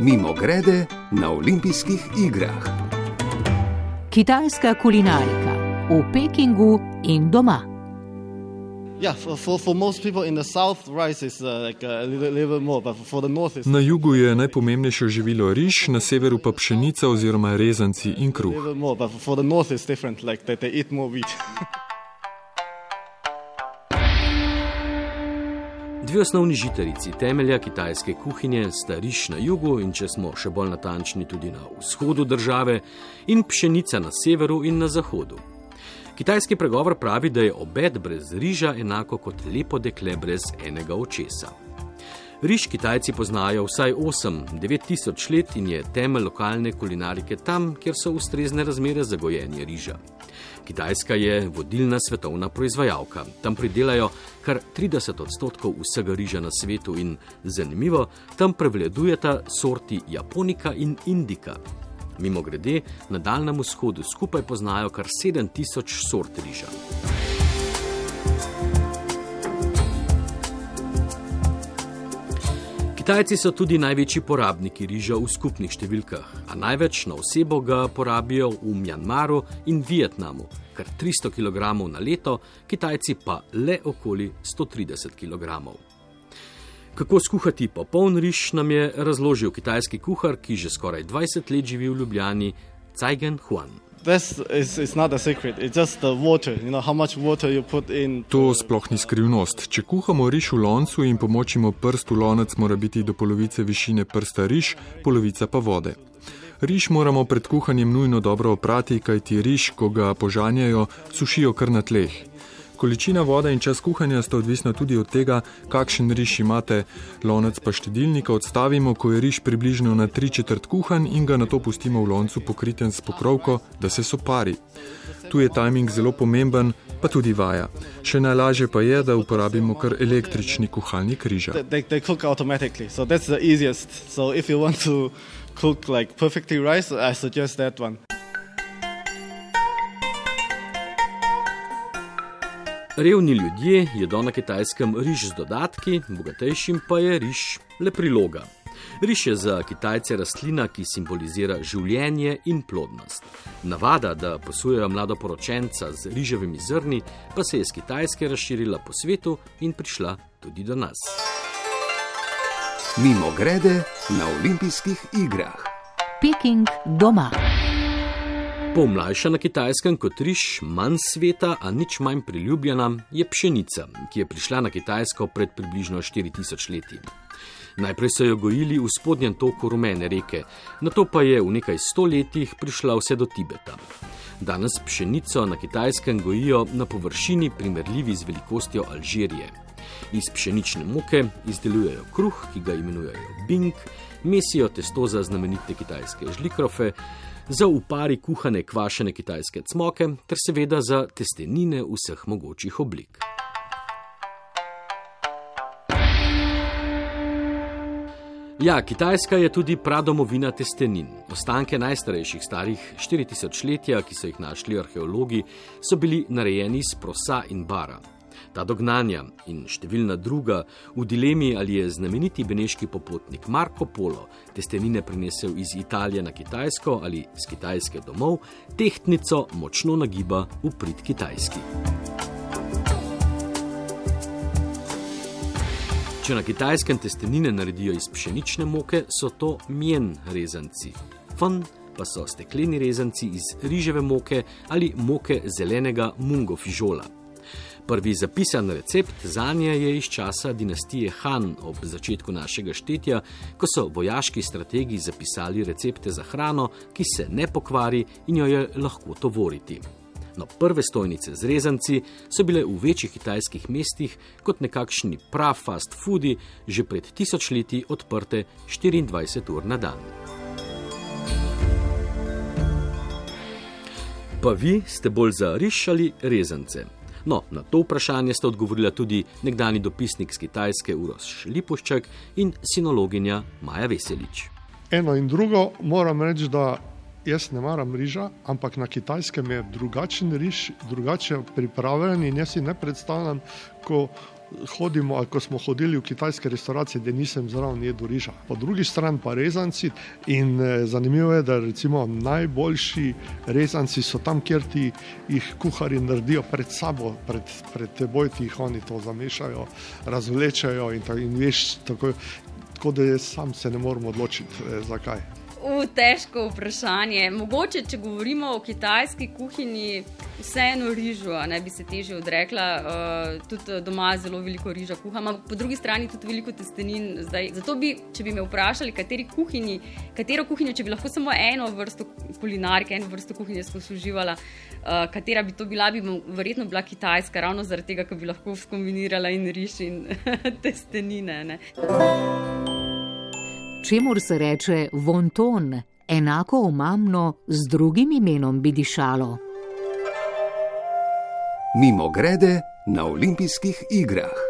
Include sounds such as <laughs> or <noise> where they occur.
Mimo grede na olimpijskih igrah. Kitajska kulinarika v Pekingu in doma. Yeah, for, for, for most people in the south, rice is like a little, little bit more, but for the north, it's Na jugu je najpomembnejše živilo riž, na severu pa pšenica oziroma rezanci in kruh. <laughs> Dve osnovni žitarici temelja kitajske kuhinje sta riž na jugu in če smo še bolj natančni tudi na vzhodu države, in pšenica na severu in na zahodu. Kitajski pregovor pravi, da je obed brez riža enako kot lepo dekle brez enega očesa. Riž Kitajci poznajo vsaj 8-9 tisoč let in je temelj lokalne kulinarike tam, kjer so ustrezne razmere za gojenje riža. Kitajska je vodilna svetovna proizvajalka. Tam pridelajo kar 30 odstotkov vsega riža na svetu in zanimivo, tam prevladujeta sorti japonika in indika. Mimo grede, na Daljnem vzhodu skupaj poznajo kar 7000 sort riža. Kitajci so tudi največji porabniki riža v skupnih številkah, a največ na osebo ga porabijo v Mjanmaru in Vietnamu, kar 300 kg na leto, Kitajci pa le okoli 130 kg. Kako skuhati popoln riž, nam je razložil kitajski kuhar, ki že skoraj 20 let živi v Ljubljani, Cajgen Huan. This is it's not a secret. It's just the water. You know how much water you put in. To sploh ni skrivnost. Če kuhamo riž v loncu in pomočimo prst v lonec, mora biti do polovice višine prsta riž, polovica pa vode. Riž moramo pred kuhanjem nujno dobro oprati, kajti riž, ko ga požanjajo, sušijo kar na tleh. Količina vode in čas kuhanja sta odvisna tudi od tega, kakšen riž imate. Lonec pa štedilnika odstavimo, ko je riž približno na tri četrt kuhan in ga na to pustimo v loncu pokriten s pokrovko, da se sopari. Tu je timing zelo pomemben, pa tudi vaja. Še najlažje pa je, da uporabimo kar električni kuhalnik riža. They, they cook automatically, so that's the easiest. So if you want to cook like perfectly rice, I suggest that one. Revni ljudje jedo na kitajskem riž z dodatki, bogatejšim pa je riž le priloga. Riž je za Kitajce rastlina, ki simbolizira življenje in plodnost. Navada, da posujejo mladoporočenca z riževimi zrni, pa se je z Kitajske razširila po svetu in prišla tudi do nas. Mimo grede na olimpijskih igrah. Peking doma. Pomlajša na kitajskem kot riž, manj sveta, a nič manj priljubljena, je pšenica, ki je prišla na Kitajsko pred približno 4000 leti. Najprej so jo gojili v spodnjem toku rumene reke, na to pa je v nekaj stoletjih prišla vse do Tibeta. Danes pšenico na kitajskem gojijo na površini primerljivi z velikostjo Alžirije. Iz pšenične moke izdelujejo kruh, ki ga imenujejo bing, mesijo testo za znamenite kitajske žlikrofe, za upari kuhane kvašene kitajske cmoke, ter seveda za testenine vseh mogočih oblik. Ja, Kitajska je tudi pradomovina testenin. Ostanke najstarejših starih 4000 letja, ki so jih našli arheologi, so bili narejeni iz prosa in bara. Ta dognanja in številna druga v dilemi, ali je znameniti beneški popotnik Marko Polo testenine prinesel iz Italije na Kitajsko ali z Kitajske domov, tehtnico močno nagiba v prid Kitajski. Če na kitajskem testenine naredijo iz pšenične moke, so to mjen rezanci. Fun pa so stekleni rezanci iz riževe moke ali moke zelenega mungo fižola. Prvi zapisan recept za nje je iz časa dinastije Han ob začetku našega štetja, ko so vojaški strategi zapisali recepte za hrano, ki se ne pokvari in jo je lahko tovoriti. No, prve stojnice z rezanci so bile v večjih kitajskih mestih kot nekakšni prav fast foodi, že pred tisočletji odprte 24 ur na dan. Pa vi ste bolj za riž ali rezance? No, na to vprašanje sta odgovorila tudi nekdani dopisnik z Kitajske Uroš Lipušček in sinologinja Maja Veselič. Eno in drugo moram reči, da jaz ne maram riža, ampak na kitajskem je drugačen riž, drugače pripravljen in jaz si ne predstavljam, ko hodimo, ali ko smo hodili v kitajske restauracije, da nisem zraven jedel riža. Po drugi strani pa rezanci. In eh, zanimivo je, da recimo najboljši rezanci so tam, kjer ti jih kuhari naredijo pred sabo, pred, pred teboj ti jih oni to zamešajo, razvlečajo in, ta, in veš, tako, tako da jaz sam se ne morem odločiti, eh, zakaj. U, težko vprašanje. Mogoče, če govorimo o kitajski kuhinji, vseeno rižo, ne bi se teže odrekla. Uh, tudi doma zelo veliko riža kuham, ampak po drugi strani tudi veliko testenin. Zdaj, zato bi, če bi me vprašali, kuhinji, katero kuhinjo, če bi lahko samo eno vrsto kulinarike, eno vrsto kuhinje služivala, uh, katera bi to bila, bi verjetno bila kitajska, ravno zaradi tega, ker bi lahko skombinirala in riž in <laughs> testenine. Ne čemur se reče vonton, enako omamno z drugim imenom bi dišalo. Mimo grede na olimpijskih igrah.